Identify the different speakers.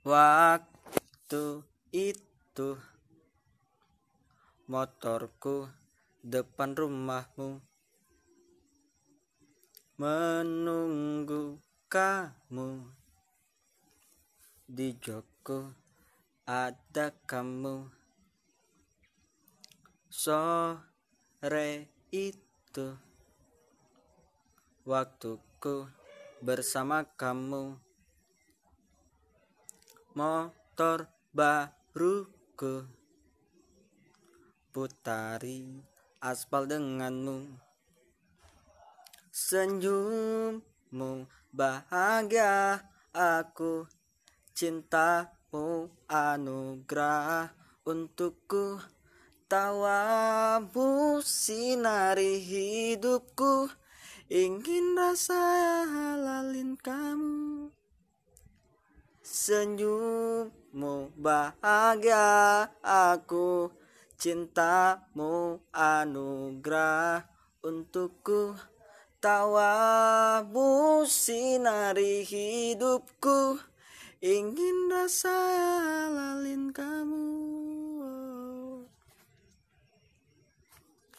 Speaker 1: Waktu itu motorku depan rumahmu. Menunggu kamu di joko ada kamu. Sore itu waktuku bersama kamu motor baruku putari aspal denganmu. Senyummu bahagia aku cintamu anugerah untukku. Tawamu sinari hidupku ingin rasa halalin kamu Senyummu bahagia aku Cintamu anugerah untukku. Tawamu sinari hidupku Ingin rasa kamu